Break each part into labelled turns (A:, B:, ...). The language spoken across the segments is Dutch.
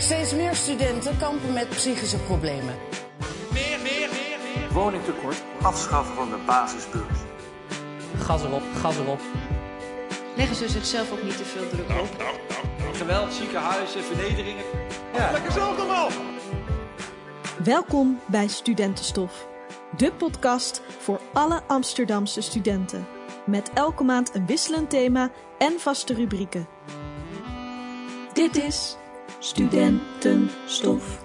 A: Steeds meer studenten kampen met psychische problemen.
B: Meer, meer, meer, meer.
C: Woningtekort, afschaffen van de basisbeurs.
D: Gas erop, gas erop.
E: Leggen ze zichzelf ook niet te veel druk op?
B: Geweld, ziekenhuizen, vernederingen. Ja. Lekker zelf allemaal.
F: Welkom bij Studentenstof, de podcast voor alle Amsterdamse studenten. Met elke maand een wisselend thema en vaste rubrieken. Dit is Studentenstof.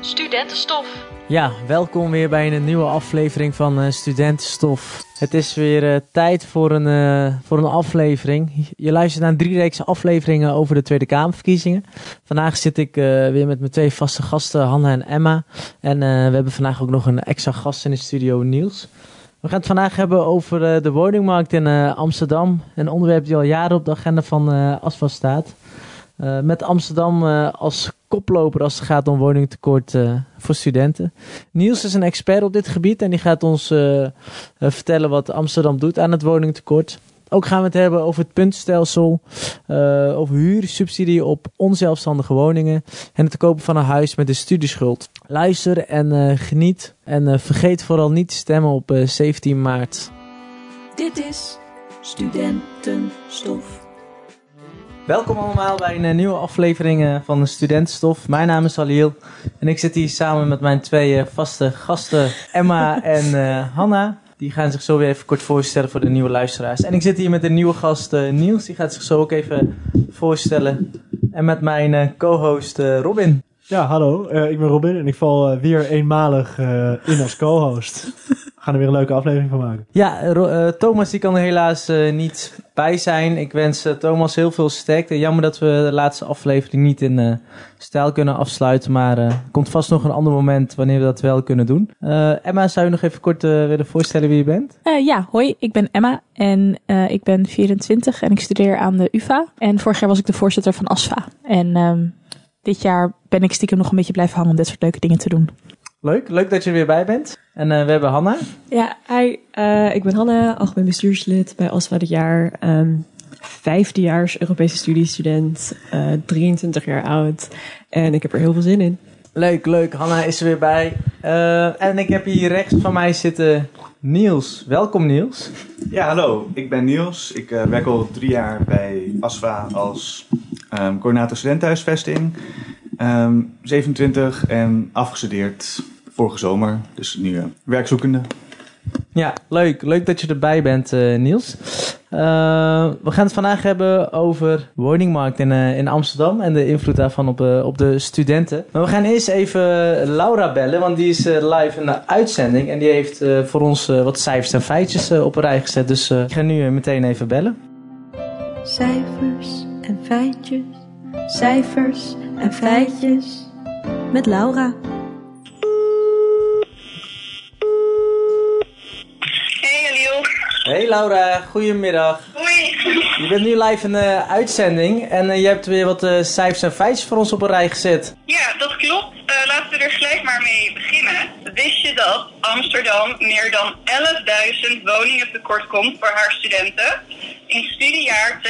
F: Studentenstof.
D: Ja, welkom weer bij een nieuwe aflevering van uh, Studentenstof. Het is weer uh, tijd voor een, uh, voor een aflevering. Je luistert naar drie reeks afleveringen over de Tweede Kamerverkiezingen. Vandaag zit ik weer met mijn twee vaste gasten, Hanna en Emma. En we hebben vandaag ook nog een extra gast in de studio, Niels. We gaan het vandaag hebben over de woningmarkt in Amsterdam. Een onderwerp die al jaren op de agenda van ASFA staat. Uh, met Amsterdam uh, als koploper als het gaat om woningtekort uh, voor studenten. Niels is een expert op dit gebied en die gaat ons vertellen wat Amsterdam doet aan het woningtekort. Ook gaan we het hebben over het puntstelsel, over huursubsidie op onzelfstandige woningen en het kopen van een huis met een studieschuld. Luister en geniet en vergeet vooral niet te stemmen op 17 maart.
F: Dit is Studentenstof.
D: Welkom allemaal bij een nieuwe aflevering van de Studentenstof. Mijn naam is Aliel en ik zit hier samen met mijn twee vaste gasten Emma en uh, Hanna. Die gaan zich zo weer even kort voorstellen voor de nieuwe luisteraars. En ik zit hier met een nieuwe gast uh, Niels, die gaat zich zo ook even voorstellen. En met mijn uh, co-host Robin.
G: Ja, hallo, ik ben Robin en ik val weer eenmalig in als co-host. We gaan er weer een leuke aflevering van maken.
D: Ja, Thomas die kan er helaas niet bij zijn. Ik wens Thomas heel veel sterkte. Jammer dat we de laatste aflevering niet in uh, stijl kunnen afsluiten. Maar er uh, komt vast nog een ander moment wanneer we dat wel kunnen doen. Uh, Emma, zou je nog even kort willen voorstellen wie je bent?
H: ja, hoi. Ik ben Emma en ik ben 24 en ik studeer aan de UvA. En vorig jaar was ik de voorzitter van ASFA. En um, dit jaar ben ik stiekem nog een beetje blijven hangen om dit soort leuke dingen te doen.
D: Leuk, leuk dat je er weer bij bent. En uh, we hebben Hanna.
I: Ja, hi, uh, ik ben Hanna, algemeen bestuurslid bij ASFA dit jaar. Um, vijfdejaars Europese studiestudent, uh, 23 jaar oud. En ik heb er heel veel zin in.
D: Leuk, leuk. Hanna is er weer bij. en ik heb hier rechts van mij zitten Niels. Welkom Niels.
J: Ja, hallo. Ik ben Niels. Ik werk al drie jaar bij ASFA als um, coördinator studentenhuisvesting. Um, 27 en afgestudeerd vorige zomer. Dus nu uh, werkzoekende.
D: Ja, leuk. Leuk dat je erbij bent, uh, Niels. Uh, we gaan het vandaag hebben over woningmarkt in, uh, in Amsterdam en de invloed daarvan op, op de studenten. Maar we gaan eerst even Laura bellen, want die is live in de uitzending en die heeft voor ons wat cijfers en feitjes op een rij gezet. Dus ik ga nu meteen even bellen.
F: Cijfers en feitjes, cijfers en feitjes met Laura.
K: Hey Aliel.
D: Hey Laura, goedemiddag.
K: Hoi.
D: Je bent nu live in de uitzending en uh, je hebt weer wat uh, cijfers en feitjes voor ons op een rij gezet.
K: Ja, dat klopt. Uh, laten we er gelijk maar mee beginnen. Wist je dat Amsterdam meer dan 11.000 woningen tekort komt voor haar studenten? In studiejaar 2025-2026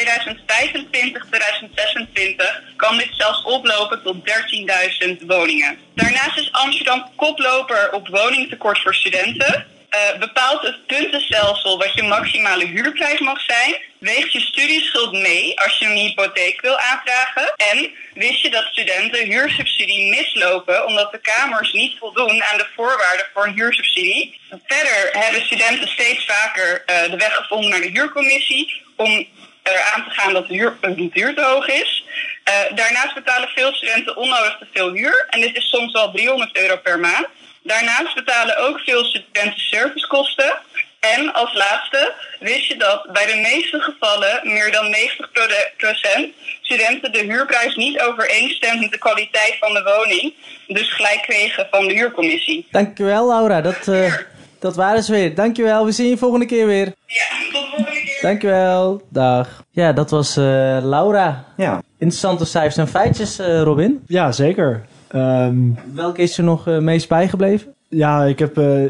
K: kan dit zelfs oplopen tot 13.000 woningen. Daarnaast is Amsterdam koploper op woningtekort voor studenten. Uh, bepaalt het puntenstelsel wat je maximale huurprijs mag zijn. Weegt je studieschuld mee als je een hypotheek wil aanvragen. En wist je dat studenten huursubsidie mislopen omdat de kamers niet voldoen aan de voorwaarden voor een huursubsidie. Verder hebben studenten steeds vaker uh, de weg gevonden naar de huurcommissie om eraan te gaan dat de huur, de huur te hoog is. Daarnaast betalen veel studenten onnodig te veel huur. En dit is soms wel 300 euro per maand. Daarnaast betalen ook veel studenten servicekosten. En als laatste wist je dat bij de meeste gevallen meer dan 90% studenten de huurprijs niet overeenstemt met de kwaliteit van de woning. Dus gelijk kregen van de huurcommissie.
D: Dankjewel Laura, dat, uh, dat waren ze weer. Dankjewel, we zien je volgende keer weer.
K: Ja, tot de volgende keer.
D: Dankjewel, dag. Ja, dat was uh, Laura.
G: Ja.
D: Interessante cijfers en feitjes, uh, Robin.
G: Ja, zeker. Um,
D: Welke is er nog uh, meest bijgebleven?
G: Ja, ik heb uh,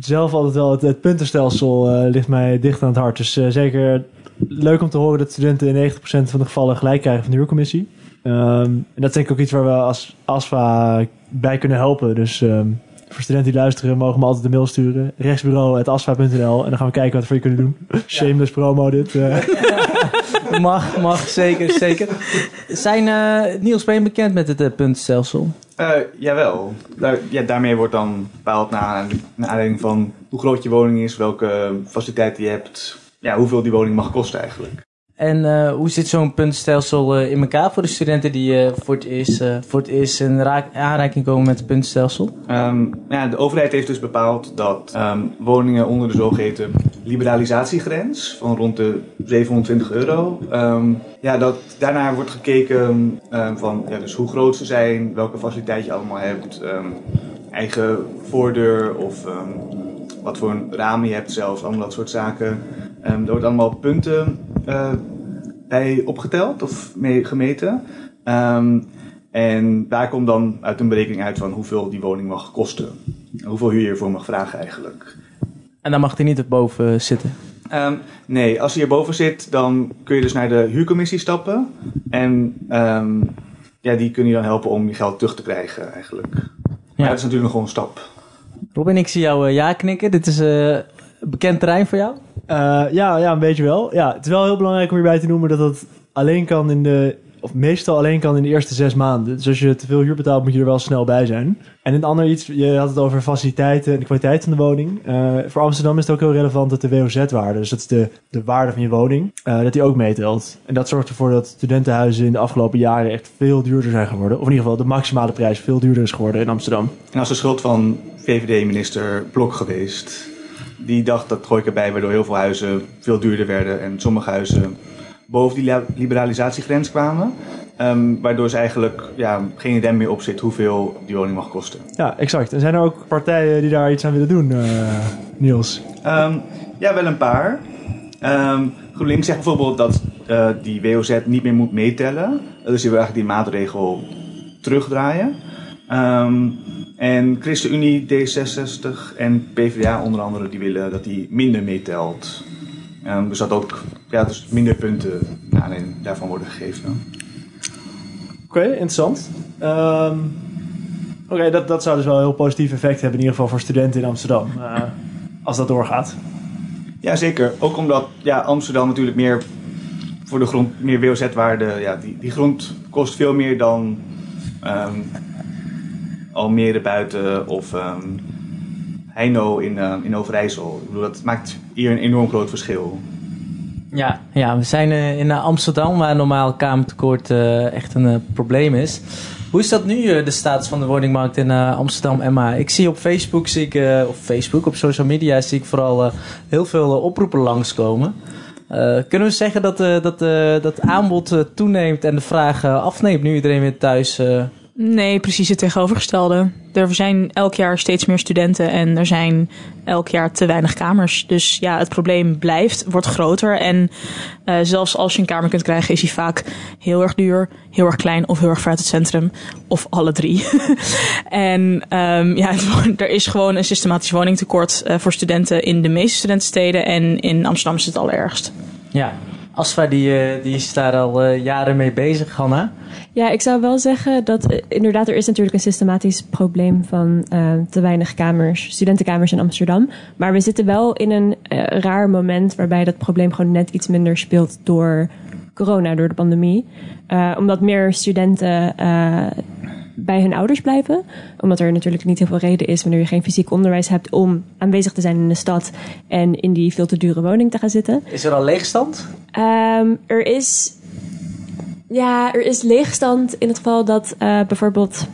G: zelf altijd wel het, het puntenstelsel uh, ligt mij dicht aan het hart. Dus zeker leuk om te horen dat studenten in 90% van de gevallen gelijk krijgen van de huurcommissie. Ehm, en dat is denk ik ook iets waar we als ASFA bij kunnen helpen. Dus ehm, voor studenten die luisteren mogen we altijd een mail sturen. Rechtsbureau.asfa.nl En dan gaan we kijken wat we voor je kunnen doen. Shameless promo dit. eh.
D: mag, mag, zeker, zeker. Zijn uh, Niels, je bekend met het uh, puntenstelsel?
J: Uh, jawel. Daar, ja, daarmee wordt dan bepaald naar, naar aanleiding van hoe groot je woning is, welke faciliteiten je hebt, ja, hoeveel die woning mag kosten eigenlijk.
D: En uh, hoe zit zo'n puntenstelsel uh, in elkaar voor de studenten die uh, voor, het eerst, voor het eerst in aanraking komen met het puntenstelsel?
J: Um, ja, de overheid heeft dus bepaald dat um, woningen onder de zogeheten liberalisatiegrens van rond de 720 euro, um, ja, dat daarnaar wordt gekeken van ja, dus hoe groot ze zijn, welke faciliteit je allemaal hebt, eigen voordeur of wat voor een raam je hebt zelfs, allemaal dat soort zaken. Um, er wordt allemaal punten uh, bij opgeteld of mee gemeten. Um, en daar komt dan uit een berekening uit van hoeveel die woning mag kosten. Hoeveel huur je ervoor mag vragen eigenlijk.
D: En dan mag hij niet erboven zitten?
J: Um, nee, als hij erboven zit, dan kun je dus naar de huurcommissie stappen. En ja, die kunnen je dan helpen om je geld terug te krijgen eigenlijk. Maar ja. dat is natuurlijk nog gewoon een stap.
D: Robin, ik zie jou uh, ja knikken. Dit is uh, bekend terrein voor jou?
G: Uh, ja, ja, een beetje wel. Ja, het is wel heel belangrijk om hierbij te noemen dat dat alleen kan in de, of meestal alleen kan in de eerste zes maanden. Dus als je te veel huur betaalt, moet je er wel snel bij zijn. En een ander iets, je had het over faciliteiten en de kwaliteit van de woning. Uh, voor Amsterdam is het ook heel relevant dat de WOZ-waarde, dus dat is de, de waarde van je woning, uh, dat die ook meetelt. En dat zorgt ervoor dat studentenhuizen in de afgelopen jaren echt veel duurder zijn geworden. Of in ieder geval de maximale prijs veel duurder is geworden in Amsterdam.
J: En is de schuld van VVD-minister Blok geweest die dacht dat gooi ik erbij, waardoor heel veel huizen veel duurder werden en sommige huizen boven die liberalisatiegrens kwamen. Um, waardoor ze eigenlijk ja, geen idee meer op zit hoeveel die woning mag kosten.
G: Ja, exact. En zijn er ook partijen die daar iets aan willen doen, uh, Niels?
J: Um, ja, wel een paar. Um, GroenLinks zegt bijvoorbeeld dat uh, die WOZ niet meer moet meetellen. Dus die wil eigenlijk die maatregel terugdraaien. Um, en ChristenUnie, D66 en PvdA onder andere, die willen dat die minder meetelt. Um, dus dat ook ja, dus minder punten naar aanleiding daarvan worden gegeven.
G: Oké, okay, interessant. Um, Oké, okay, dat, dat zou dus wel een heel positief effect hebben, in ieder geval voor studenten in Amsterdam, uh, als dat doorgaat.
J: Ja, zeker. Ook omdat ja, Amsterdam natuurlijk meer voor de grond, meer WOZ-waarde, ja, die, die grond kost veel meer dan um, Almere buiten of um, Heino in, uh, in Overijssel. Ik bedoel, dat maakt hier een enorm groot verschil.
D: Ja, ja we zijn uh, in Amsterdam, waar normaal kamertekort uh, echt een probleem is. Hoe is dat nu, de status van de woningmarkt in Amsterdam, Emma? Ik zie op Facebook, zie ik, op Facebook, op social media, zie ik vooral heel veel oproepen langskomen. kunnen we zeggen dat, dat, dat aanbod toeneemt en de vraag afneemt nu iedereen weer thuis
H: Nee, precies het tegenovergestelde. Er zijn elk jaar steeds meer studenten en er zijn elk jaar te weinig kamers. Dus ja, het probleem blijft, wordt groter. En uh, zelfs als je een kamer kunt krijgen, is die vaak heel erg duur, heel erg klein of heel erg ver uit het centrum. Of alle drie. en um, ja, er is gewoon een systematisch woningtekort uh, voor studenten in de meeste studentensteden. En in Amsterdam is het allerergst.
D: Ja, Asfa die, die is daar al jaren mee bezig, Hanna.
I: Ja, ik zou wel zeggen dat uh, inderdaad er is natuurlijk een systematisch probleem van uh, te weinig kamers, studentenkamers in Amsterdam. Maar we zitten wel in een raar moment waarbij dat probleem gewoon net iets minder speelt door corona, door de pandemie. omdat meer studenten bij hun ouders blijven. Omdat er natuurlijk niet heel veel reden is wanneer je geen fysiek onderwijs hebt om aanwezig te zijn in de stad en in die veel te dure woning te gaan zitten.
D: Is er al leegstand?
I: Um, er is. Ja, er is leegstand in het geval dat uh, bijvoorbeeld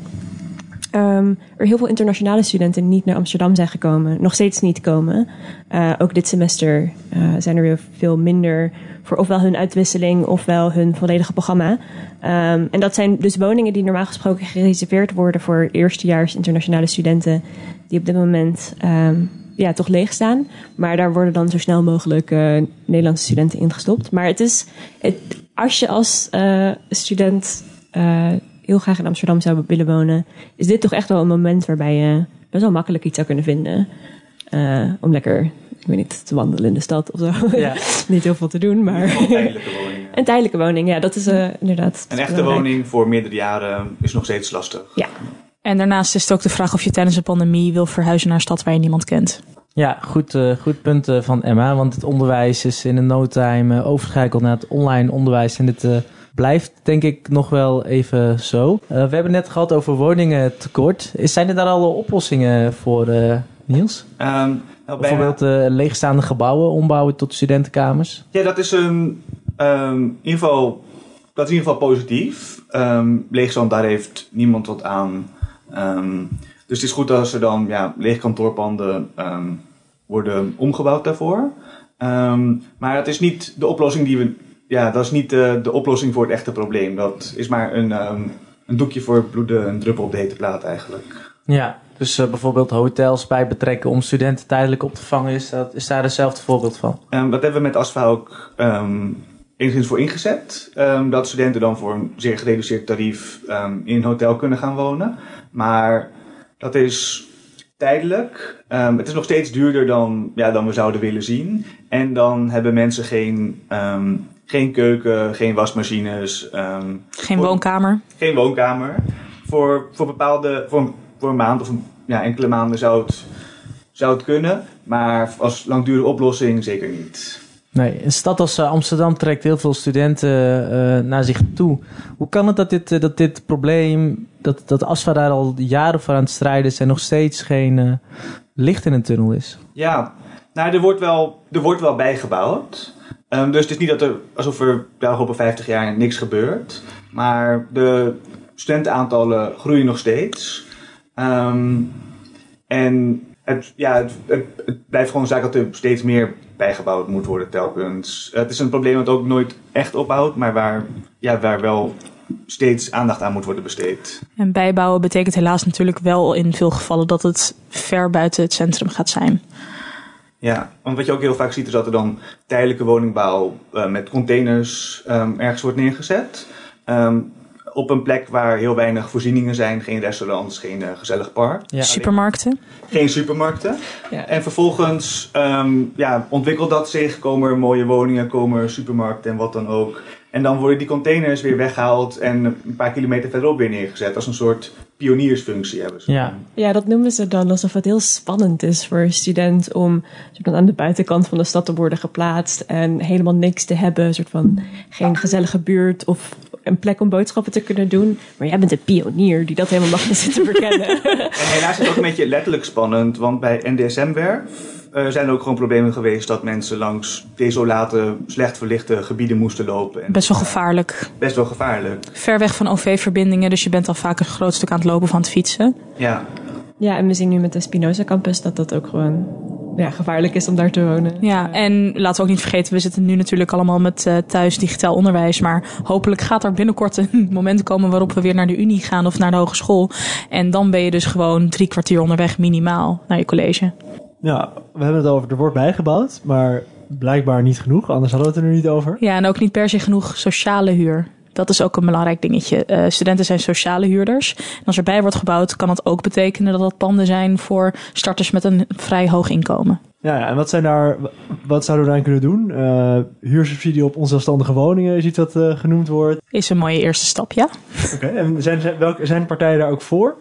I: um, er heel veel internationale studenten niet naar Amsterdam zijn gekomen. Nog steeds niet komen. Uh, ook dit semester uh, zijn er weer veel minder voor ofwel hun uitwisseling ofwel hun volledige programma. Um, en dat zijn dus woningen die normaal gesproken gereserveerd worden voor eerstejaars internationale studenten die op dit moment um, ja, toch leeg staan. Maar daar worden dan zo snel mogelijk Nederlandse studenten ingestopt. Maar het is, het, als je als uh, student uh, heel graag in Amsterdam zou willen wonen, is dit toch echt wel een moment waarbij je best wel makkelijk iets zou kunnen vinden. om lekker ik weet niet, te wandelen in de stad of zo.
D: Ja.
I: niet heel veel te doen, maar...
J: Een tijdelijke woning.
I: Een tijdelijke woning, ja, dat is eh, inderdaad...
J: Een echte
I: belangrijk.
J: woning voor meerdere jaren is nog steeds lastig.
I: Ja.
H: En daarnaast is het ook de vraag of je tijdens de pandemie wil verhuizen naar een stad waar je niemand kent.
D: Ja, goed, eh, goed punt eh, van Emma. Want het onderwijs is in een no time eh, overgeschakeld naar het online onderwijs. En dit blijft denk ik nog wel even zo. We hebben het net gehad over woningen tekort. Is, zijn er daar al oplossingen voor, Niels?
J: Ehm, nou,
D: Bijvoorbeeld leegstaande gebouwen ombouwen tot studentenkamers?
J: Ja, dat is een, ehm, in ieder geval, dat is in ieder geval positief. Ehm leegstand, daar heeft niemand wat aan. Dus het is goed als er dan ja, lege kantoorpanden ehm, worden omgebouwd daarvoor. Ehm, maar het is niet de oplossing die we. Ja, dat is niet de, de oplossing voor het echte probleem. Dat is maar een, ehm, een doekje voor het bloeden, een druppel op de hete plaat eigenlijk.
D: Ja, dus eh, bijvoorbeeld hotels bij betrekken om studenten tijdelijk op te vangen. Is, dat, is daar hetzelfde voorbeeld van?
J: Ehm, dat hebben we met ASFA ook ehm enigszins voor ingezet. Dat studenten dan voor een zeer gereduceerd tarief in een hotel kunnen gaan wonen. Maar dat is tijdelijk. Ehm, het is nog steeds duurder dan, ja, dan we zouden willen zien. En dan hebben mensen geen, ehm, geen keuken, geen wasmachines. ehm,
H: Geen
J: voor-
H: woonkamer.
J: Geen woonkamer. Voor, voor bepaalde, voor, voor een maand of een, ja, enkele maanden zou het, zou het kunnen. Maar als langdurige oplossing zeker niet.
D: Nee, een stad als eh, Amsterdam trekt heel veel studenten eh, naar zich toe. Hoe kan het dat dit, eh, dat dit probleem, dat, dat ASFA daar al jaren voor aan het strijden is en nog steeds geen eh, licht in een tunnel is?
J: Ja, nou, er wordt wel, er wordt wel bijgebouwd. Ehm, dus het is niet dat er, alsof er de afgelopen 50 jaar niks gebeurt. Maar de studentenaantallen groeien nog steeds. Ehm, en het, ja, het, het, het blijft gewoon een zaak dat er steeds meer bijgebouwd moet worden telkens. Het is een probleem dat ook nooit echt ophoudt, maar waar, ja, waar wel steeds aandacht aan moet worden besteed.
H: En bijbouwen betekent helaas natuurlijk wel in veel gevallen dat het ver buiten het centrum gaat zijn.
J: Ja, want wat je ook heel vaak ziet is dat er dan tijdelijke woningbouw eh, met containers ehm, ergens wordt neergezet. Ehm, op een plek waar heel weinig voorzieningen zijn, geen restaurants, geen eh, gezellig park.
H: Supermarkten.
J: Geen supermarkten.
I: Ja.
J: En vervolgens ehm, ja, ontwikkelt dat zich, komen er mooie woningen, komen er supermarkten en wat dan ook. En dan worden die containers weer weggehaald en een paar kilometer verderop weer neergezet. Als een soort pioniersfunctie hebben ze.
D: Ja,
I: Ja, dat noemen ze dan alsof het heel spannend is voor een student om soort van aan de buitenkant van de stad te worden geplaatst en helemaal niks te hebben, een soort van geen gezellige buurt of een plek om boodschappen te kunnen doen. Maar jij bent een pionier die dat helemaal mag zitten verkennen.
J: En helaas is het ook een beetje letterlijk spannend, want bij NDSM-werf eh, zijn er ook gewoon problemen geweest dat mensen langs desolate, slecht verlichte gebieden moesten lopen. En
H: Best wel gevaarlijk.
J: best wel gevaarlijk.
H: Ver weg van OV-verbindingen, dus je bent al vaak een groot stuk aan het lopen van het fietsen.
J: Ja,
I: ja, en we zien nu met de Spinoza campus dat dat ook gewoon ja, gevaarlijk is om daar te wonen.
H: Ja, en laten we ook niet vergeten, we zitten nu natuurlijk allemaal met eh, thuis digitaal onderwijs. Maar hopelijk gaat er binnenkort een moment komen waarop we weer naar de unie gaan of naar de hogeschool. En dan ben je dus gewoon drie kwartier onderweg minimaal naar je college.
G: Ja, we hebben het over, er wordt bijgebouwd, maar blijkbaar niet genoeg, anders hadden we het er nu niet over.
H: Ja, en ook niet per se genoeg sociale huur. Dat is ook een belangrijk dingetje. Eh, studenten zijn sociale huurders. En als erbij wordt gebouwd, kan het ook betekenen dat dat panden zijn voor starters met een vrij hoog inkomen.
G: Ja, ja, en wat, zijn daar, wat zouden we daarin kunnen doen? Eh, huursubsidie op onzelfstandige woningen is iets wat eh, genoemd wordt.
H: Is een mooie eerste stap, ja?
G: Oké, en zijn, zijn partijen daar ook voor?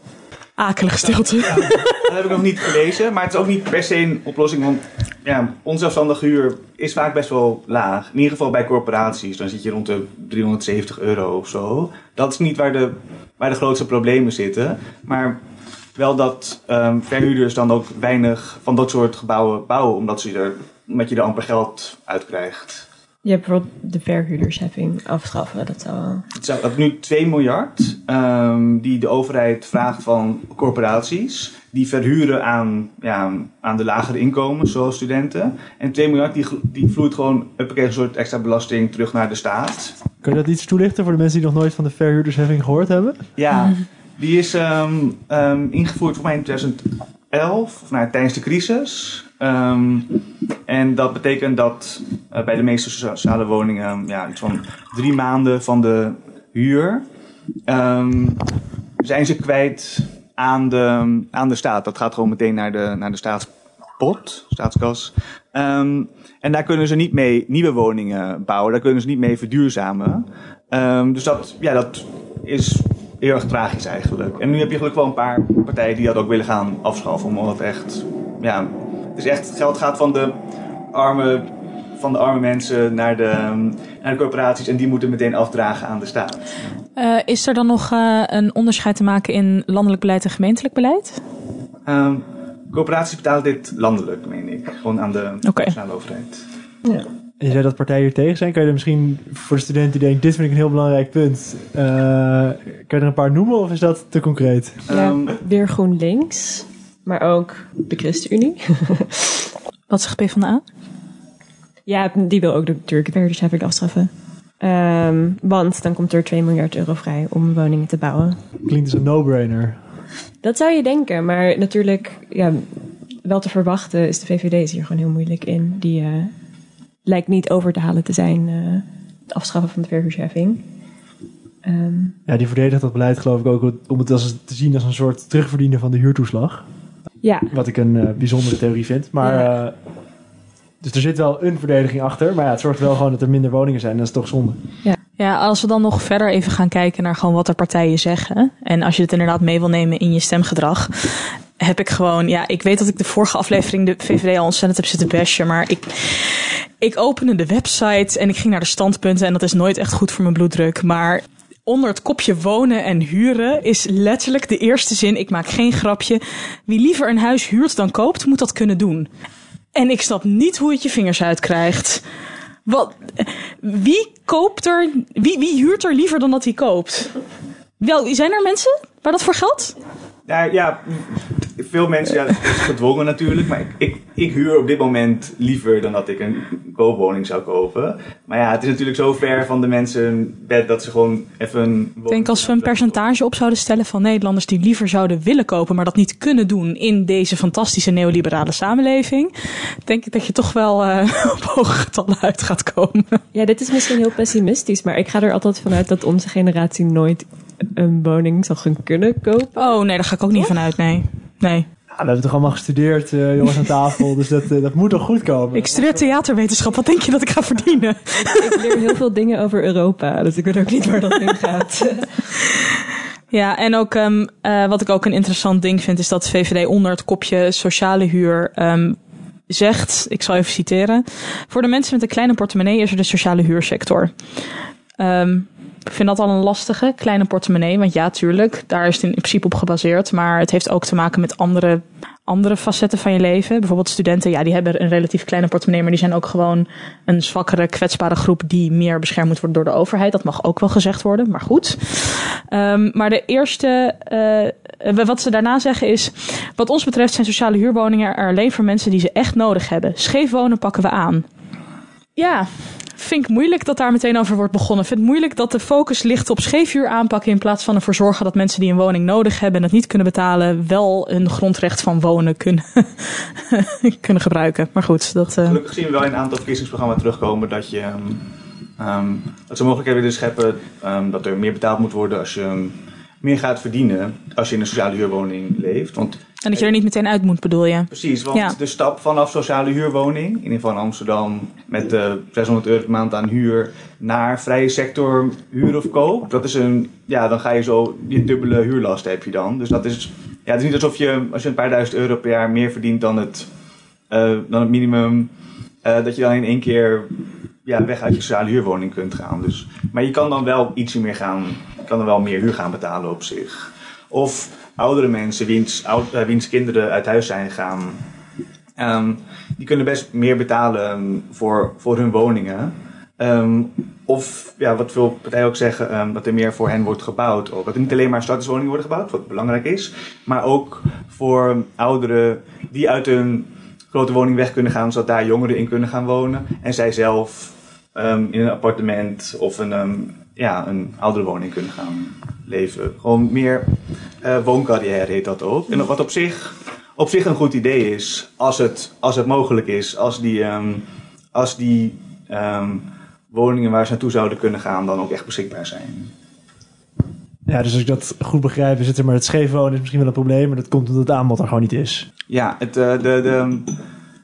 H: Akelige stilte.
J: dat heb ik nog niet gelezen, maar het is ook niet per se een oplossing, want ja, onzelfstandige huur is vaak best wel laag. In ieder geval bij corporaties, dan zit je rond de 370 euro of zo. Dat is niet waar de, waar de grootste problemen zitten, maar wel dat ehm, verhuurders dan ook weinig van dat soort gebouwen bouwen, omdat, ze er, omdat je er amper geld uit krijgt.
I: Je hebt bijvoorbeeld de verhuurdersheffing afschaffen. Dat zou wel...
J: Het dat nu 2 miljard ehm, die de overheid vraagt van corporaties. Die verhuren aan, ja, aan de lagere inkomens, zoals studenten. En 2 miljard die, die vloeit gewoon huppakee, een soort extra belasting terug naar de staat.
G: Kun je dat iets toelichten voor de mensen die nog nooit van de verhuurdersheffing gehoord hebben?
J: Ja, die is ehm, ehm, ingevoerd voor mij in 2011, of nou, tijdens de crisis. Ehm, en dat betekent dat eh, bij de meeste sociale woningen ja, iets van drie maanden van de huur ehm, zijn ze kwijt aan de, aan de staat. Dat gaat gewoon meteen naar de, naar de staat, pot, staatskas. Ehm, en daar kunnen ze niet mee nieuwe woningen bouwen. Daar kunnen ze niet mee verduurzamen. Ehm, dus dat, ja, dat is heel erg tragisch eigenlijk. En nu heb je gelukkig wel een paar partijen die dat ook willen gaan afschaffen. Omdat het echt, ja, is echt, het geld gaat van de arme, van de arme mensen naar de, naar de corporaties. En die moeten meteen afdragen aan de staat.
H: Eh, is er dan nog eh, een onderscheid te maken in landelijk beleid en gemeentelijk beleid?
J: Ehm, corporaties betalen dit landelijk, meen ik. Gewoon aan de nationale overheid.
G: Ja. En je zei dat partijen hier tegen zijn. Kan je er misschien voor de student die denkt, dit vind ik een heel belangrijk punt. eh, kan je er een paar noemen of is dat te concreet?
I: Ja, weer GroenLinks, maar ook de ChristenUnie.
H: Wat zegt PvdA?
I: Ja, die wil ook natuurlijk de verhuurdersheffing afstraffen. Ehm, want dan komt er 2 miljard euro vrij om woningen te bouwen.
G: Klinkt als een no-brainer.
I: Dat zou je denken, maar natuurlijk, ja, wel te verwachten is de VVD is hier gewoon heel moeilijk in. Die eh, lijkt niet over te halen te zijn, eh, het afschaffen van de verhuurdersheffing. Ehm,
G: Ja, die verdedigt dat beleid geloof ik ook om het als, te zien als een soort terugverdienen van de huurtoeslag.
I: Ja,
G: Wat ik een eh, bijzondere theorie vind. Maar, eh, dus er zit wel een verdediging achter. Maar ja, het zorgt wel gewoon dat er minder woningen zijn. Dat is toch zonde.
H: Ja, als we dan nog verder even gaan kijken naar gewoon wat de partijen zeggen. En als je het inderdaad mee wil nemen in je stemgedrag. Heb ik gewoon, ja, ik weet dat ik de vorige aflevering de VVD al ontzettend heb zitten bashen. Maar ik, ik opende de website en ik ging naar de standpunten. En dat is nooit echt goed voor mijn bloeddruk. Maar onder het kopje wonen en huren is letterlijk de eerste zin. Ik maak geen grapje. Wie liever een huis huurt dan koopt, moet dat kunnen doen. En ik snap niet hoe het je vingers uitkrijgt. Wat, wie koopt er, wie, wie huurt er liever dan dat hij koopt? Wel, zijn er mensen waar dat voor geldt?
J: Ja, ja, veel mensen, ja, het is gedwongen natuurlijk. Maar ik, ik, ik huur op dit moment liever dan dat ik een koopwoning zou kopen. Maar ja, het is natuurlijk zo ver van de mensen bed dat ze gewoon even een
H: Ik denk als we een percentage op zouden stellen van Nederlanders die liever zouden willen kopen, maar dat niet kunnen doen in deze fantastische neoliberale samenleving, denk ik dat je toch wel eh, op hoge getallen uit gaat komen.
I: ja, dit is misschien heel pessimistisch, maar ik ga er altijd vanuit dat onze generatie nooit een woning zal gaan kunnen kopen.
H: Oh nee, daar ga ik ook niet van uit, nee. Nee.
G: Ja, we hebben toch allemaal gestudeerd, eh, jongens aan tafel. dus dat, eh, dat moet toch goed komen?
H: Ik studeer theaterwetenschap, wat denk je dat ik ga verdienen?
I: Ik leer heel veel dingen over Europa, dus ik weet ook niet waar dat heen gaat.
H: Ja, en ook ehm, eh, wat ik ook een interessant ding vind, is dat de VVD onder het kopje sociale huur ehm, zegt, ik zal even citeren, voor de mensen met een kleine portemonnee is er de sociale huursector. Ehm, ik vind dat al een lastige, kleine portemonnee, want ja, tuurlijk, daar is het in principe op gebaseerd, maar het heeft ook te maken met andere, andere facetten van je leven. Bijvoorbeeld studenten, ja, die hebben een relatief kleine portemonnee, maar die zijn ook gewoon een zwakkere, kwetsbare groep die meer beschermd worden door de overheid. Dat mag ook wel gezegd worden, maar goed. Um, maar de eerste, uh, wat ze daarna zeggen is, wat ons betreft zijn sociale huurwoningen alleen voor mensen die ze echt nodig hebben. Scheef wonen pakken we aan. Ja, vind ik moeilijk dat daar meteen over wordt begonnen. Vind het moeilijk dat de focus ligt op scheefhuur aanpakken in plaats van ervoor zorgen dat mensen die een woning nodig hebben en het niet kunnen betalen, wel een grondrecht van wonen kunnen, kunnen gebruiken. Maar goed, dat. Uh...
J: Gelukkig zien we wel in een aantal verkiezingsprogramma's terugkomen dat je um, dat ze mogelijkheden willen scheppen um, dat er meer betaald moet worden als je meer gaat verdienen als je in een sociale huurwoning leeft. Want
H: en dat je er niet meteen uit moet, bedoel je?
J: Precies, want ja. de stap vanaf sociale huurwoning, in ieder geval in Amsterdam, met uh, 600 euro per maand aan huur, naar vrije sector huur of koop, dat is een, ja, dan ga je zo, die dubbele huurlast heb je dan. Dus dat is, ja, het is niet alsof je, als je een paar duizend euro per jaar meer verdient dan het, uh, dan het minimum, uh, dat je dan in één keer ja, weg uit je sociale huurwoning kunt gaan. Dus, maar je kan dan wel ietsje meer gaan, je kan dan wel meer huur gaan betalen op zich. Of oudere mensen wiens, oud, uh, wiens kinderen uit huis zijn gegaan, um, die kunnen best meer betalen um, voor, voor hun woningen. Um, of ja, wat veel partijen ook zeggen, um, dat er meer voor hen wordt gebouwd. Ook. Dat er niet alleen maar starterswoningen worden gebouwd, wat belangrijk is, maar ook voor ouderen die uit hun grote woning weg kunnen gaan, zodat daar jongeren in kunnen gaan wonen. En zij zelf in een appartement of een, ja, een oudere woning kunnen gaan leven. Gewoon meer uh, wooncarrière heet dat ook. En wat op zich, op zich een goed idee is, als het, als het mogelijk is, als die, um, als die woningen waar ze naartoe zouden kunnen gaan dan ook echt beschikbaar zijn.
G: Ja, Ja, dus als ik dat goed begrijp, is het er maar het scheef wonen is misschien wel een probleem, maar dat komt omdat het aanbod er gewoon niet is.
J: Ja, het, eh, de, de,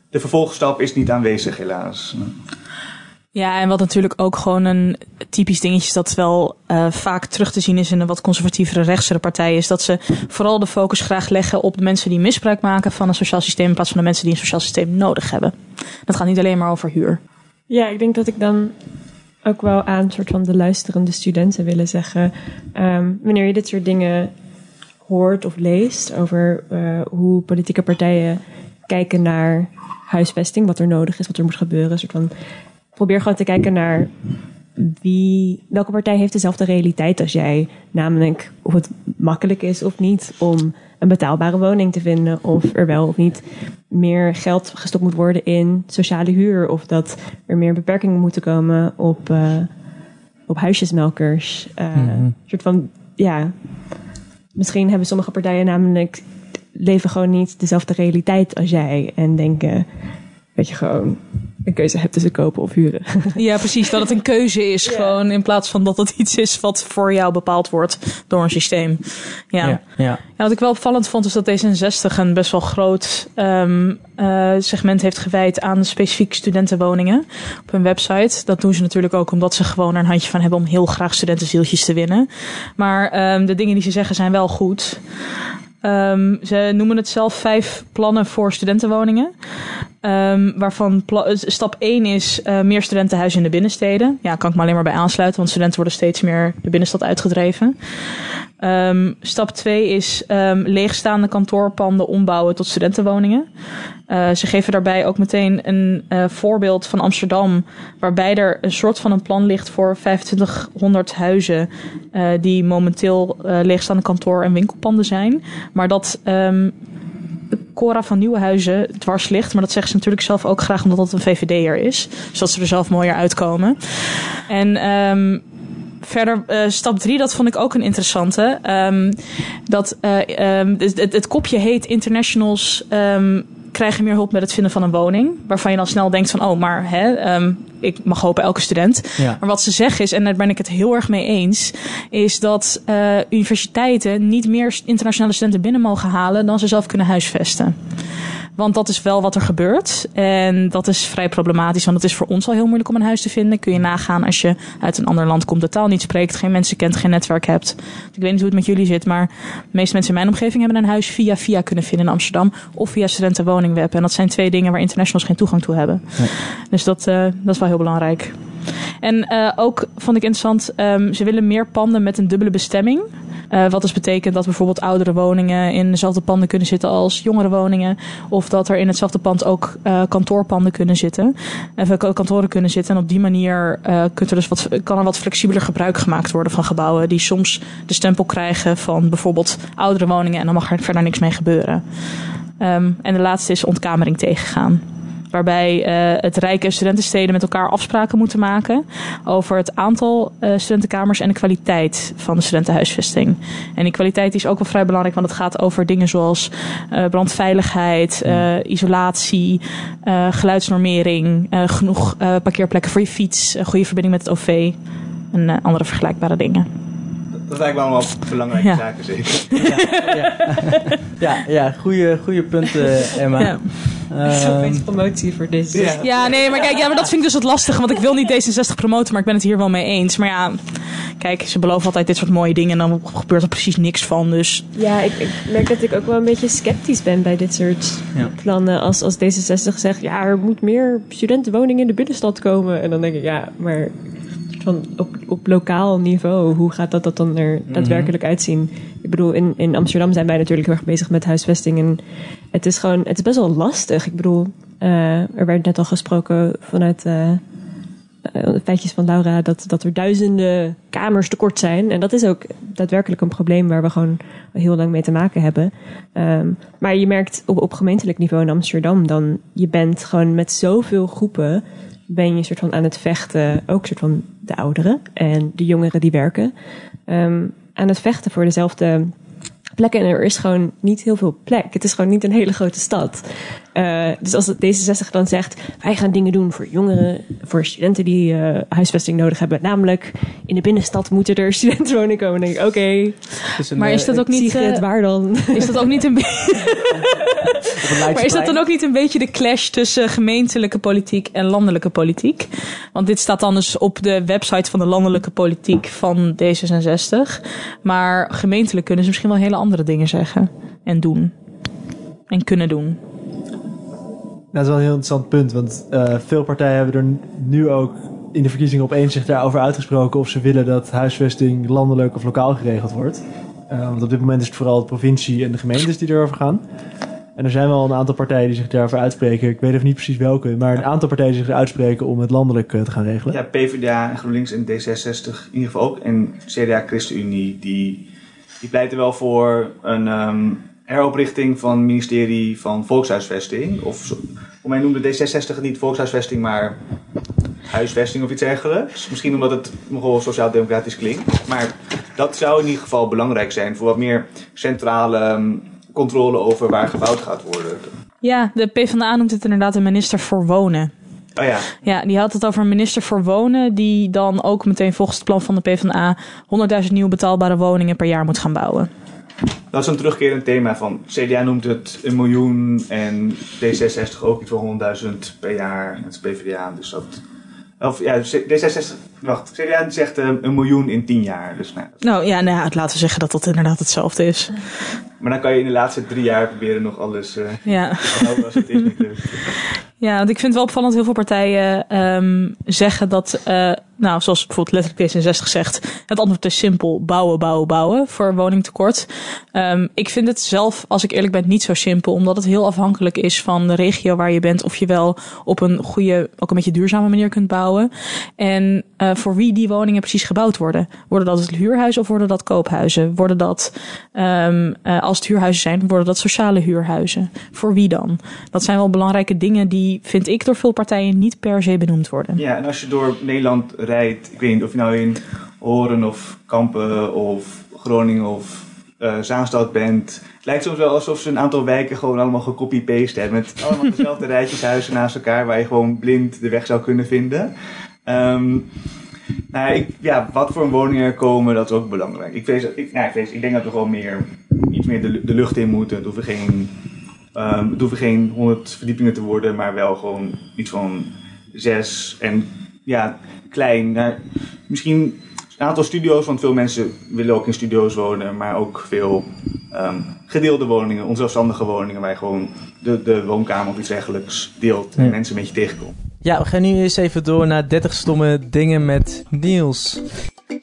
J: de vervolgstap is niet aanwezig helaas.
H: Ja, en wat natuurlijk ook gewoon een typisch dingetje is dat wel eh, vaak terug te zien is in een wat conservatievere rechtsere partijen, is dat ze vooral de focus graag leggen op de mensen die misbruik maken van een sociaal systeem in plaats van de mensen die een sociaal systeem nodig hebben. Dat gaat niet alleen maar over huur.
I: Ja, ik denk dat ik dan ook wel aan soort van de luisterende studenten willen zeggen. ehm, wanneer je dit soort dingen hoort of leest over eh, hoe politieke partijen kijken naar huisvesting, wat er nodig is, wat er moet gebeuren. Soort van, probeer gewoon te kijken naar wie, welke partij heeft dezelfde realiteit als jij. Namelijk of het makkelijk is of niet om een betaalbare woning te vinden. Of er wel of niet meer geld gestopt moet worden in sociale huur. Of dat er meer beperkingen moeten komen op, eh, op huisjesmelkers. Eh, Een soort van, ja, misschien hebben sommige partijen namelijk leven gewoon niet dezelfde realiteit als jij. En denken dat je gewoon een keuze hebt tussen kopen of huren.
H: Ja, precies. Dat het een keuze is gewoon in plaats van dat het iets is wat voor jou bepaald wordt door een systeem. Ja.
D: Ja, ja.
H: Ja, wat ik wel opvallend vond is dat D66 een best wel groot ehm, eh, segment heeft gewijd aan specifiek studentenwoningen op hun website. Dat doen ze natuurlijk ook omdat ze gewoon er een handje van hebben om heel graag studentenzieltjes te winnen. Maar ehm, de dingen die ze zeggen zijn wel goed. Ehm, ze noemen het zelf vijf plannen voor studentenwoningen. Ehm, waarvan eh, stap 1 is eh, meer studentenhuizen in de binnensteden. Ja, kan ik me alleen maar bij aansluiten, want studenten worden steeds meer de binnenstad uitgedreven. Ehm, stap 2 is ehm, leegstaande kantoorpanden ombouwen tot studentenwoningen. Eh, ze geven daarbij ook meteen een eh, voorbeeld van Amsterdam, waarbij er een soort van een plan ligt voor 2500 huizen die momenteel leegstaande kantoor- en winkelpanden zijn. Maar dat Cora van Nieuwenhuizen dwars ligt. Maar dat zegt ze natuurlijk zelf ook graag omdat dat een VVD'er is. Zodat ze er zelf mooier uitkomen. En ehm, verder, eh, stap drie, dat vond ik ook een interessante. Ehm, dat, eh, ehm, het, het kopje heet Internationals ehm, krijgen meer hulp met het vinden van een woning. Waarvan je dan snel denkt van, oh, maar hè, ehm, ik mag hopen elke student.
D: Ja.
H: Maar wat ze zeggen is, en daar ben ik het heel erg mee eens, is dat eh, universiteiten niet meer internationale studenten binnen mogen halen dan ze zelf kunnen huisvesten. Want dat is wel wat er gebeurt. En dat is vrij problematisch. Want het is voor ons al heel moeilijk om een huis te vinden. Kun je nagaan als je uit een ander land komt, de taal niet spreekt, geen mensen kent, geen netwerk hebt. Ik weet niet hoe het met jullie zit, maar de meeste mensen in mijn omgeving hebben een huis via via kunnen vinden in Amsterdam. Of via studentenwoningweb. En dat zijn twee dingen waar internationals geen toegang toe hebben. Dus dat, eh, dat is wel heel belangrijk. En eh, ook vond ik interessant, ehm, ze willen meer panden met een dubbele bestemming. Eh, wat dus betekent dat bijvoorbeeld oudere woningen in dezelfde panden kunnen zitten als jongere woningen. Of dat er in hetzelfde pand ook eh, kantoorpanden kunnen zitten. Of kantoren kunnen zitten. En op die manier kunt er dus wat, kan er wat flexibeler gebruik gemaakt worden van gebouwen. Die soms de stempel krijgen van bijvoorbeeld oudere woningen. En dan mag er verder niks mee gebeuren. Ehm, en de laatste is ontkamering tegengaan. Waarbij eh, het Rijk en studentensteden met elkaar afspraken moeten maken over het aantal eh, studentenkamers en de kwaliteit van de studentenhuisvesting. En die kwaliteit is ook wel vrij belangrijk, want het gaat over dingen zoals eh, brandveiligheid, eh, isolatie, eh, geluidsnormering, eh, genoeg eh, parkeerplekken voor je fiets, een goede verbinding met het OV en eh, andere vergelijkbare dingen.
J: Dat lijkt me allemaal belangrijke
H: Ja.
J: zaken, zeker.
D: Ja, ja goede, goede punten, Emma.
H: Ja.
D: Ehm,
I: promotie voor deze.
H: Ja, nee, maar kijk, ja, maar dat vind ik dus het lastige. Want ik wil niet D66 promoten, maar ik ben het hier wel mee eens. Maar ja, kijk, ze beloven altijd dit soort mooie dingen en dan gebeurt er precies niks van. Dus
I: Ja, ik, ik merk dat ik ook wel een beetje sceptisch ben bij dit soort
D: Ja.
I: plannen. Als, als D66 zegt, ja, er moet meer studentenwoningen in de binnenstad komen. En dan denk ik, ja, maar van op, op lokaal niveau, hoe gaat dat, dat dan er daadwerkelijk uitzien? Ik bedoel, in, in Amsterdam zijn wij natuurlijk heel erg bezig met huisvesting. En het is gewoon, het is best wel lastig. Ik bedoel, eh, er werd net al gesproken vanuit... eh, eh, feitjes van Laura dat, dat er duizenden kamers tekort zijn. En dat is ook daadwerkelijk een probleem waar we gewoon heel lang mee te maken hebben. Ehm, maar je merkt op, op gemeentelijk niveau in Amsterdam dan, je bent gewoon met zoveel groepen ben je soort van aan het vechten, ook soort van de ouderen en de jongeren die werken, ehm, aan het vechten voor dezelfde plekken. En er is gewoon niet heel veel plek. Het is gewoon niet een hele grote stad. Eh, dus als het D66 dan zegt, wij gaan dingen doen voor jongeren, voor studenten die eh, huisvesting nodig hebben. Namelijk, in de binnenstad moeten er studentenwoningen komen. Dan denk ik, oké.
H: Maar is dat ook niet, eh,
I: waar dan?
H: Is dat ook niet een beetje. Maar is dat dan ook niet een beetje de clash tussen gemeentelijke politiek en landelijke politiek? Want dit staat dan dus op de website van de landelijke politiek van D66. Maar gemeentelijk kunnen ze misschien wel hele andere dingen zeggen en doen. En kunnen doen.
G: Dat is wel een heel interessant punt, want eh, veel partijen hebben er nu ook in de verkiezingen opeens zich daarover uitgesproken of ze willen dat huisvesting landelijk of lokaal geregeld wordt. Eh, want op dit moment is het vooral de provincie en de gemeentes die erover gaan. En er zijn wel een aantal partijen die zich daarover uitspreken. Ik weet even niet precies welke, maar een aantal partijen die zich uitspreken om het landelijk eh, te gaan regelen.
J: Ja, PvdA, GroenLinks en D66 in ieder geval ook. En CDA, ChristenUnie, die, die pleiten wel voor een ehm, heroprichting van het ministerie van Volkshuisvesting. Of voor mij noemde D66 het niet Volkshuisvesting, maar huisvesting of iets dergelijks. Misschien omdat het nogal sociaal-democratisch klinkt. Maar dat zou in ieder geval belangrijk zijn voor wat meer centrale ehm, controle over waar gebouwd gaat worden.
H: Ja, de PvdA noemt het inderdaad een minister voor wonen.
J: Oh ja,
H: Ja, die had het over een minister voor wonen, die dan ook meteen volgens het plan van de PvdA 100.000 nieuwe betaalbare woningen per jaar moet gaan bouwen.
J: Dat is een terugkerend thema van CDA noemt het een miljoen en D66 ook iets van 100.000 per jaar. Het is PvdA, dus dat... Of ja, D66, wacht, CDA zegt eh, een miljoen in 10 jaar. Dus, nou,
H: Nou ja, nou laten we zeggen dat dat inderdaad hetzelfde is.
J: maar dan kan je in de laatste drie jaar proberen nog alles eh
H: Ja.
J: te als het is.
H: Ja, want ik vind het wel opvallend, heel veel partijen ehm, zeggen dat, eh, nou, zoals bijvoorbeeld letterlijk D66 zegt, het antwoord is simpel, bouwen, bouwen, bouwen voor woningtekort. Ehm, ik vind het zelf, als ik eerlijk ben, niet zo simpel, omdat het heel afhankelijk is van de regio waar je bent, of je wel op een goede, ook een beetje duurzame manier kunt bouwen. En eh, voor wie die woningen precies gebouwd worden. Worden dat het huurhuizen of worden dat koophuizen? Worden dat, ehm, eh, als het huurhuizen zijn, worden dat sociale huurhuizen? Voor wie dan? Dat zijn wel belangrijke dingen die, vind ik, door veel partijen niet per se benoemd worden.
J: Ja, en als je door Nederland rijdt, ik weet niet of je nou in Horen of Kampen of Groningen of eh, Zaanstad bent. Het lijkt soms wel alsof ze een aantal wijken gewoon allemaal gecopy-paste hebben. Met allemaal dezelfde rijtjeshuizen naast elkaar waar je gewoon blind de weg zou kunnen vinden. Ehm, nou, ik, ja, wat voor woningen er komen, dat is ook belangrijk. Ik, vrees, ik, nou, ik, vrees, ik denk dat we gewoon meer, iets meer de, de lucht in moeten. Het hoeven geen, ehm, het hoeven geen 100 verdiepingen te worden, maar wel gewoon iets van zes. En ja, klein. Nou, misschien een aantal studio's, want veel mensen willen ook in studio's wonen, maar ook veel ehm, gedeelde woningen, onzelfstandige woningen, waar je gewoon de, de woonkamer of iets dergelijks deelt en
D: Ja.
J: mensen een beetje tegenkomt.
D: Ja, we gaan nu eens even door naar 30 stomme dingen met Niels.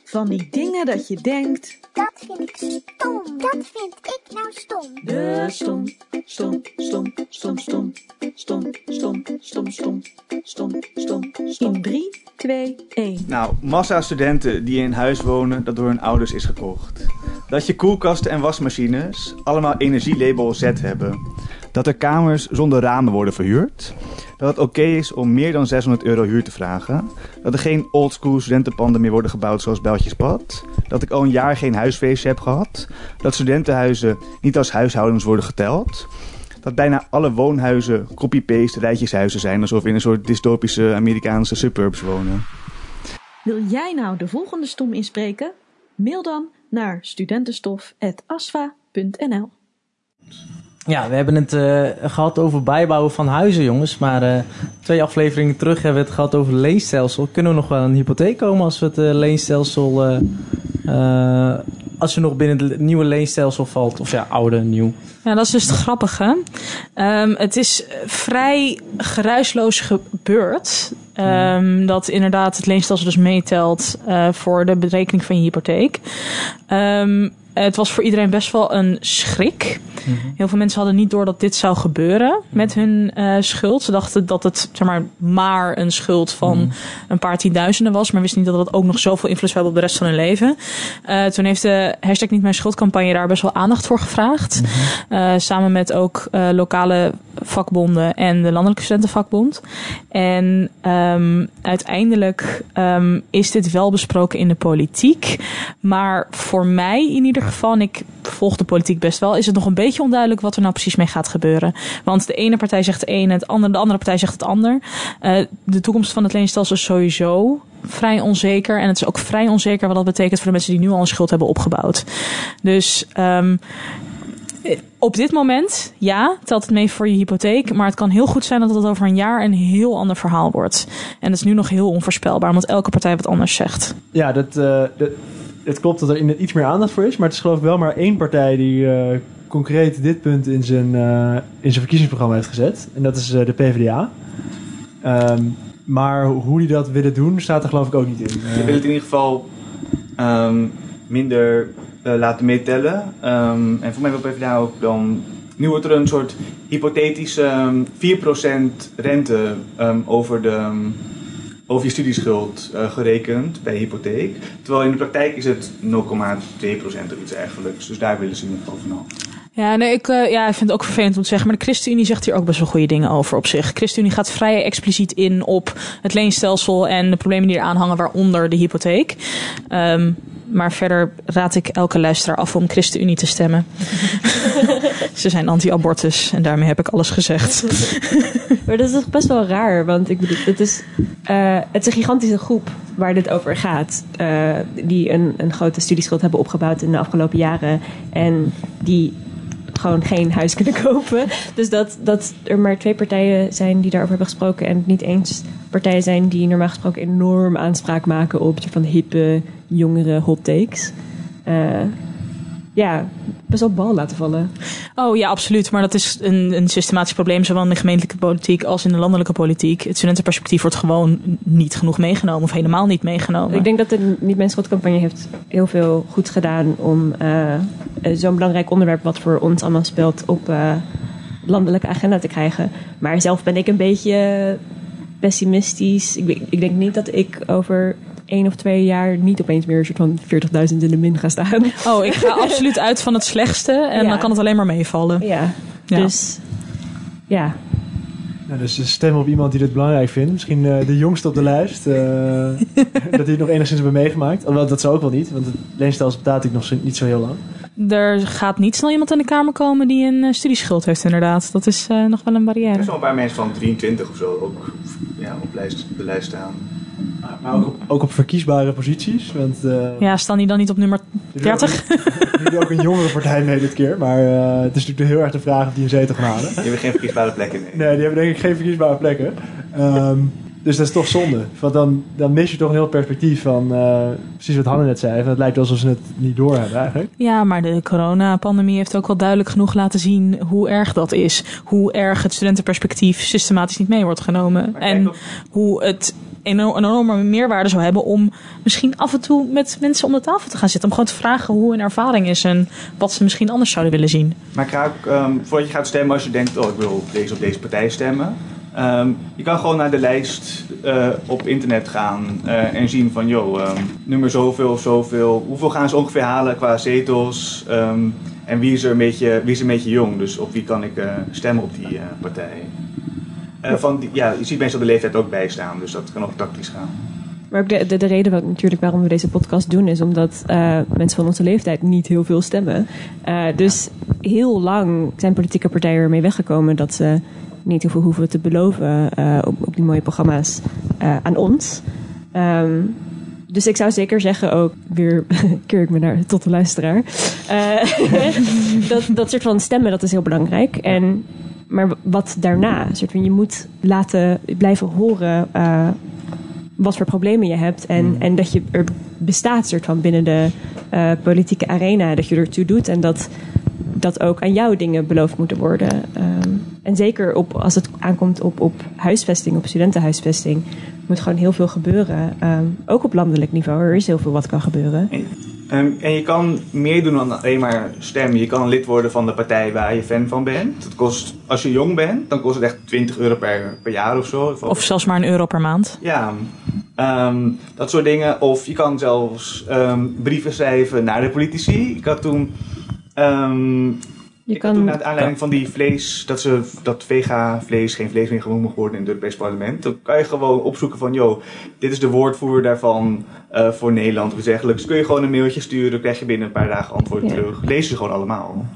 F: Van die dingen dat je denkt.
L: Dat vind ik stom. Dat vind ik nou stom.
F: De stom, stom, stom, stom, stom, stom, stom, stom, stom, stom, stom, stom. In 3, 2, 1.
J: Nou, massa studenten die in een huis wonen dat door hun ouders is gekocht. Dat je koelkasten en wasmachines allemaal energielabel Z hebben. Dat er kamers zonder ramen worden verhuurd. Dat het oké is om meer dan 600 euro huur te vragen. Dat er geen oldschool studentenpanden meer worden gebouwd zoals Beltjespad. Dat ik al een jaar geen huisfeestje heb gehad. Dat studentenhuizen niet als huishoudens worden geteld. Dat bijna alle woonhuizen copy-paste rijtjeshuizen zijn, alsof we in een soort dystopische Amerikaanse suburbs wonen.
F: Wil jij nou de volgende stom inspreken? Mail dan naar studentenstof.asva.nl
D: Ja, we hebben het eh, gehad over bijbouwen van huizen, jongens. Maar eh, twee afleveringen terug hebben we het gehad over leenstelsel. Kunnen we nog wel een hypotheek komen als we het eh, leenstelsel... als je nog binnen het nieuwe leenstelsel valt? Of ja, oude, nieuw.
H: Ja, dat is dus het grappige. Ehm, het is vrij geruisloos gebeurd. ehm, Dat inderdaad het leenstelsel dus meetelt voor de berekening van je hypotheek. Ehm, het was voor iedereen best wel een schrik. Heel veel mensen hadden niet door dat dit zou gebeuren met hun eh, schuld. Ze dachten dat het zeg maar, maar een schuld van een paar tienduizenden was. Maar wisten niet dat het ook nog zoveel invloed zou hebben op de rest van hun leven. Eh, toen heeft de hashtag niet mijn schuldcampagne daar best wel aandacht voor gevraagd. Eh, samen met ook eh, lokale vakbonden en de Landelijke Studentenvakbond. En ehm, uiteindelijk ehm, is dit wel besproken in de politiek. Maar voor mij in ieder geval, en ik volg de politiek best wel, is het nog een beetje onduidelijk wat er nou precies mee gaat gebeuren. Want de ene partij zegt het ene, het andere, de andere partij zegt het ander. Uh, de toekomst van het leenstelsel is sowieso vrij onzeker. En het is ook vrij onzeker wat dat betekent voor de mensen die nu al een schuld hebben opgebouwd. Dus um, op dit moment, ja, telt het mee voor je hypotheek. Maar het kan heel goed zijn dat het over een jaar een heel ander verhaal wordt. En dat is nu nog heel onvoorspelbaar, omdat elke partij wat anders zegt.
G: Ja, dat, uh, dat, het klopt dat er iets meer aandacht voor is. Maar het is geloof ik wel maar één partij die uh, concreet dit punt in zijn, uh, in zijn verkiezingsprogramma heeft gezet. En dat is de PvdA. Um, maar hoe die dat willen doen, staat er geloof ik ook niet in.
J: Je wil het in ieder geval um, minder laten meetellen. Um, en voor mij wil PvdA ook dan... Nu wordt er een soort hypothetische um, 4% rente over, de, over je studieschuld uh, gerekend bij hypotheek. Terwijl in de praktijk is het 0,2% of iets dergelijks. Dus daar willen ze geval vanaf.
H: Ja, nee, ik, uh, ja, ik vind het ook vervelend om te zeggen. Maar de ChristenUnie zegt hier ook best wel goede dingen over op zich. De ChristenUnie gaat vrij expliciet in op het leenstelsel en de problemen die eraan hangen, waaronder de hypotheek. Um, maar verder raad ik elke luisteraar af om ChristenUnie te stemmen. Ze zijn anti-abortus en daarmee heb ik alles gezegd.
I: maar dat is toch best wel raar, want ik bedoel, het is, uh, het is een gigantische groep waar dit over gaat. Uh, die een, een grote studieschuld hebben opgebouwd in de afgelopen jaren en die gewoon geen huis kunnen kopen. Dus dat, dat er maar twee partijen zijn die daarover hebben gesproken en niet eens partijen zijn die normaal gesproken enorm aanspraak maken op van hippe, jongere hot takes. Uh, ja, best wel bal laten vallen.
H: Oh ja, absoluut. Maar dat is een, een systematisch probleem, zowel in de gemeentelijke politiek als in de landelijke politiek. Het studentenperspectief wordt gewoon niet genoeg meegenomen of helemaal niet meegenomen.
I: Ik denk dat de Niet Mijn Schotcampagne heeft heel veel goed gedaan om uh, zo'n belangrijk onderwerp wat voor ons allemaal speelt op uh, landelijke agenda te krijgen. Maar zelf ben ik een beetje pessimistisch. Ik, ik denk niet dat ik over één of twee jaar niet opeens meer een soort van 40.000 in de min ga staan.
H: Oh, ik ga absoluut uit van het slechtste en ja. dan kan het alleen maar meevallen.
I: Ja, ja. dus ja.
G: Nou, dus stem op iemand die dit belangrijk vindt. Misschien uh, de jongste op de lijst. Uh, dat hij het nog enigszins hebben meegemaakt. Alhoewel, dat zou ook wel niet, want het leenstelsel bestaat ik nog zo, niet zo heel lang.
H: Er gaat niet snel iemand in de Kamer komen die een uh, studieschuld heeft, inderdaad. Dat is nog wel een barrière.
J: Er zijn wel een paar mensen van 23 of zo ook ja, op lijst, de lijst staan.
G: Maar ook op, ook op verkiesbare posities. Want, uh,
H: ja, staan die dan niet op nummer 30?
G: Nu ook een jongere partij mee dit keer. Maar uh, het is natuurlijk heel erg de vraag of die een zetel gaan halen.
J: Die hebben geen verkiesbare plekken. Nee,
G: nee die hebben denk ik geen verkiesbare plekken. Um, dus dat is toch zonde. Want dan, dan mis je toch een heel perspectief van... Uh, precies wat Hanne net zei. Van het lijkt wel alsof ze het niet door hebben eigenlijk.
H: Ja, maar de coronapandemie heeft ook wel duidelijk genoeg laten zien... hoe erg dat is. Hoe erg het studentenperspectief systematisch niet mee wordt genomen. En hoe het een enorme meerwaarde zou hebben om misschien af en toe met mensen om de tafel te gaan zitten. Om gewoon te vragen hoe hun ervaring is en wat ze misschien anders zouden willen zien.
J: Maar ook, um, voordat je gaat stemmen, als je denkt, oh ik wil op deze of deze partij stemmen. Um, je kan gewoon naar de lijst uh, op internet gaan uh, en zien van, joh, um, nummer zoveel of zoveel. Hoeveel gaan ze ongeveer halen qua zetels? En wie is er een beetje, wie is er een beetje jong? Dus op wie kan ik uh, stemmen op die partij? Uh, van ja, je ziet meestal de leeftijd ook bijstaan, dus dat kan ook tactisch gaan.
I: Maar ook de, de, de reden wat, natuurlijk waarom we deze podcast doen is omdat uh, mensen van onze leeftijd niet heel veel stemmen. Uh, dus heel lang zijn politieke partijen ermee weggekomen dat ze niet heel veel hoeven te beloven op, op, die mooie programma's aan ons. Um, dus ik zou zeker zeggen ook, weer keer ik me naar tot de luisteraar. dat, dat soort van stemmen, dat is heel belangrijk. En maar wat daarna? Soort van, je moet laten blijven horen uh, wat voor problemen je hebt. En, mm. en dat je er bestaat soort van binnen de uh, politieke arena. Dat je ertoe doet en dat, dat ook aan jou dingen beloofd moeten worden. Um, en zeker op, als het aankomt op, op huisvesting, op studentenhuisvesting, moet gewoon heel veel gebeuren. Um, ook op landelijk niveau. Er is heel veel wat kan gebeuren.
J: Um, en je kan meer doen dan alleen maar stemmen. Je kan lid worden van de partij waar je fan van bent. Dat kost, als je jong bent, dan kost het echt 20 euro per, per jaar of zo.
H: Of zelfs maar een euro per maand.
J: Ja, um, dat soort dingen. Of je kan zelfs um, brieven schrijven naar de politici. Ik had toen
I: Je
J: Ik toen naar aanleiding van die vlees, dat, ze, dat vega-vlees geen vlees meer genoemd mag worden in het Europees Parlement. Dan kan je gewoon opzoeken van, joh, dit is de woordvoerder daarvan eh, voor Nederland of iets dergelijks. Kun je gewoon een mailtje sturen, dan krijg je binnen een paar dagen antwoord
I: Ja.
J: terug. Lees ze gewoon allemaal.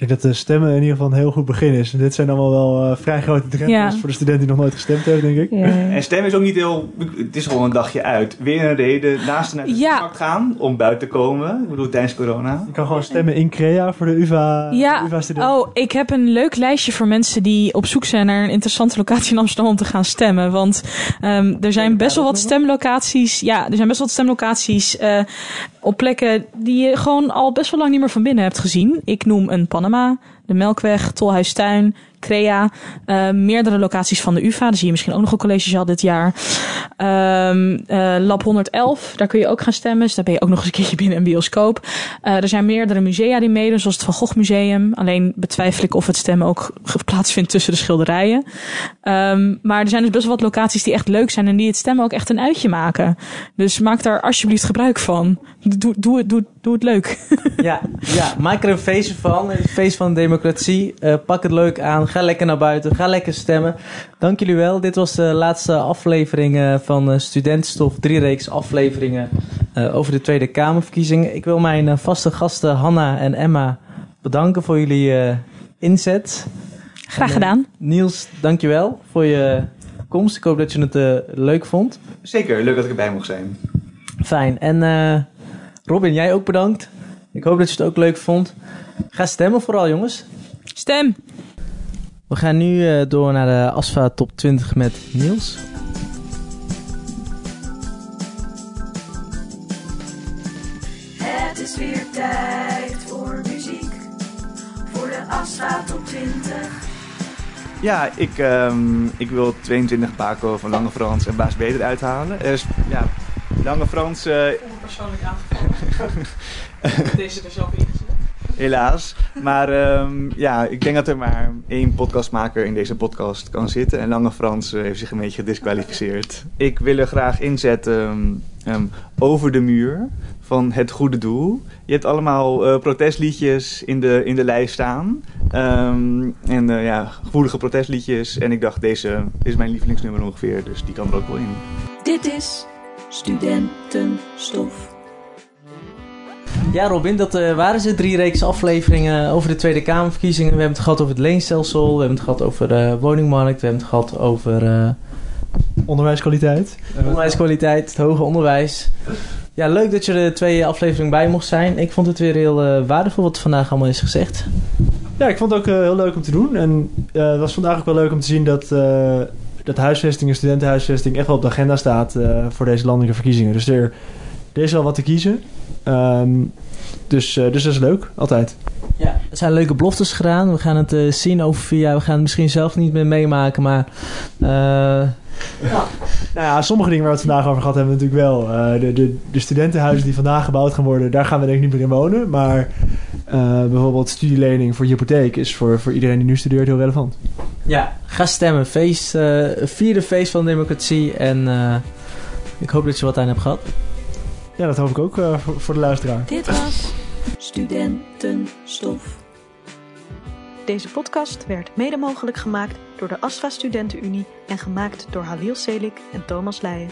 G: Ik denk dat de stemmen in ieder geval een heel goed begin is. En dit zijn allemaal wel eh, vrij grote drempels
H: Ja.
G: voor de student die nog nooit gestemd heeft, denk ik.
J: En stem is ook niet heel, het is gewoon een dagje uit. Weer een reden naast naar de
H: Ja.
J: gaan om buiten te komen. Ik bedoel, tijdens corona.
G: Je kan gewoon stemmen in Crea voor de UvA,
H: Ja,
G: UvA-studenten.
H: oh, ik heb een leuk lijstje voor mensen die op zoek zijn naar een interessante locatie in Amsterdam om te gaan stemmen. Want ehm, er zijn best wel wat stemlocaties. Ja, er zijn best wel wat stemlocaties eh, op plekken die je gewoon al best wel lang niet meer van binnen hebt gezien. Ik noem een Panama, de Melkweg, Tolhuistuin, Crea. eh, meerdere locaties van de UvA. Daar zie je misschien ook nog een collegezaal dit jaar. Eh, Lab 111, daar kun je ook gaan stemmen. Dus daar ben je ook nog eens een keertje binnen een bioscoop. Eh, er zijn meerdere musea die meedoen, zoals het Van Gogh Museum. Alleen betwijfel ik of het stemmen ook plaatsvindt tussen de schilderijen. Ehm, maar er zijn dus best wel wat locaties die echt leuk zijn en die het stemmen ook echt een uitje maken. Dus maak daar alsjeblieft gebruik van. Doe, doe, doe, doe het leuk.
D: Ja, ja, maak er een feestje van. Een feest van de democratie. Pak het leuk aan. Ga lekker naar buiten. Ga lekker stemmen. Dank jullie wel. Dit was de laatste aflevering eh, van eh, Studentenstof. Drie reeks afleveringen eh, over de Tweede Kamerverkiezingen. Ik wil mijn vaste gasten Hanna en Emma bedanken voor jullie eh, inzet.
H: Graag
D: En,
H: gedaan.
D: Niels, dankjewel voor je komst. Ik hoop dat je het eh, leuk vond.
J: Zeker, leuk dat ik erbij mocht zijn.
D: Fijn. En eh, Robin, jij ook bedankt. Ik hoop dat je het ook leuk vond. Ga stemmen vooral, jongens.
H: Stem!
D: We gaan nu eh, door naar de ASFA Top 20 met Niels.
F: Het is weer tijd voor muziek. Voor de Astra Top 20.
J: Ja, ik, ehm, ik wil 22 Paco van Lange Frans en Baas Beter uithalen. Er is, ja, Lange Frans, eh,
H: Persoonlijk aangevallen. Deze er zelf ingezet.
J: Helaas. Maar ehm, ja, ik denk dat er maar één podcastmaker in deze podcast kan zitten. En Lange Frans eh, heeft zich een beetje gedisqualificeerd. Ik wil er graag inzetten ehm, Over de Muur van Het Goede Doel. Je hebt allemaal eh, protestliedjes in de, in de lijst staan. Ehm, en eh, ja, gevoelige protestliedjes. En ik dacht, deze is mijn lievelingsnummer ongeveer. Dus die kan er ook wel in.
F: Dit is Studentenstof.
D: Ja, Robin, dat eh, waren ze. Drie reeks afleveringen over de Tweede Kamerverkiezingen. We hebben het gehad over het leenstelsel. We hebben het gehad over de woningmarkt. We hebben het gehad over eh,
G: Onderwijskwaliteit.
D: onderwijskwaliteit, het hoger onderwijs. Ja, leuk dat je er twee afleveringen bij mocht zijn. Ik vond het weer heel eh, waardevol wat vandaag allemaal is gezegd.
G: Ja, ik vond het ook eh, heel leuk om te doen. En eh, het was vandaag ook wel leuk om te zien dat, eh, dat huisvesting en studentenhuisvesting echt wel op de agenda staat eh, voor deze landelijke verkiezingen. Dus er, er is wel wat te kiezen. Ehm, dus, eh, dus dat is leuk, altijd.
D: Ja, er zijn leuke beloftes gedaan. We gaan het eh, zien over vier jaar. We gaan het misschien zelf niet meer meemaken, maar... eh,
G: Nou ja, sommige dingen waar we het vandaag over gehad hebben, natuurlijk wel. Eh, de, de, de studentenhuizen die vandaag gebouwd gaan worden, daar gaan we denk ik niet meer in wonen. Maar eh, bijvoorbeeld studielening voor je hypotheek is voor, voor iedereen die nu studeert heel relevant.
D: ja, ga stemmen. Feest, eh vierde feest van de democratie. En eh, ik hoop dat je wat aan hebt gehad.
G: Ja, dat hoop ik ook eh, voor, de luisteraar.
F: Dit was Studentenstof. Deze podcast werd mede mogelijk gemaakt door de ASFA Studentenunie en gemaakt door Halil Selik en Thomas Leijen.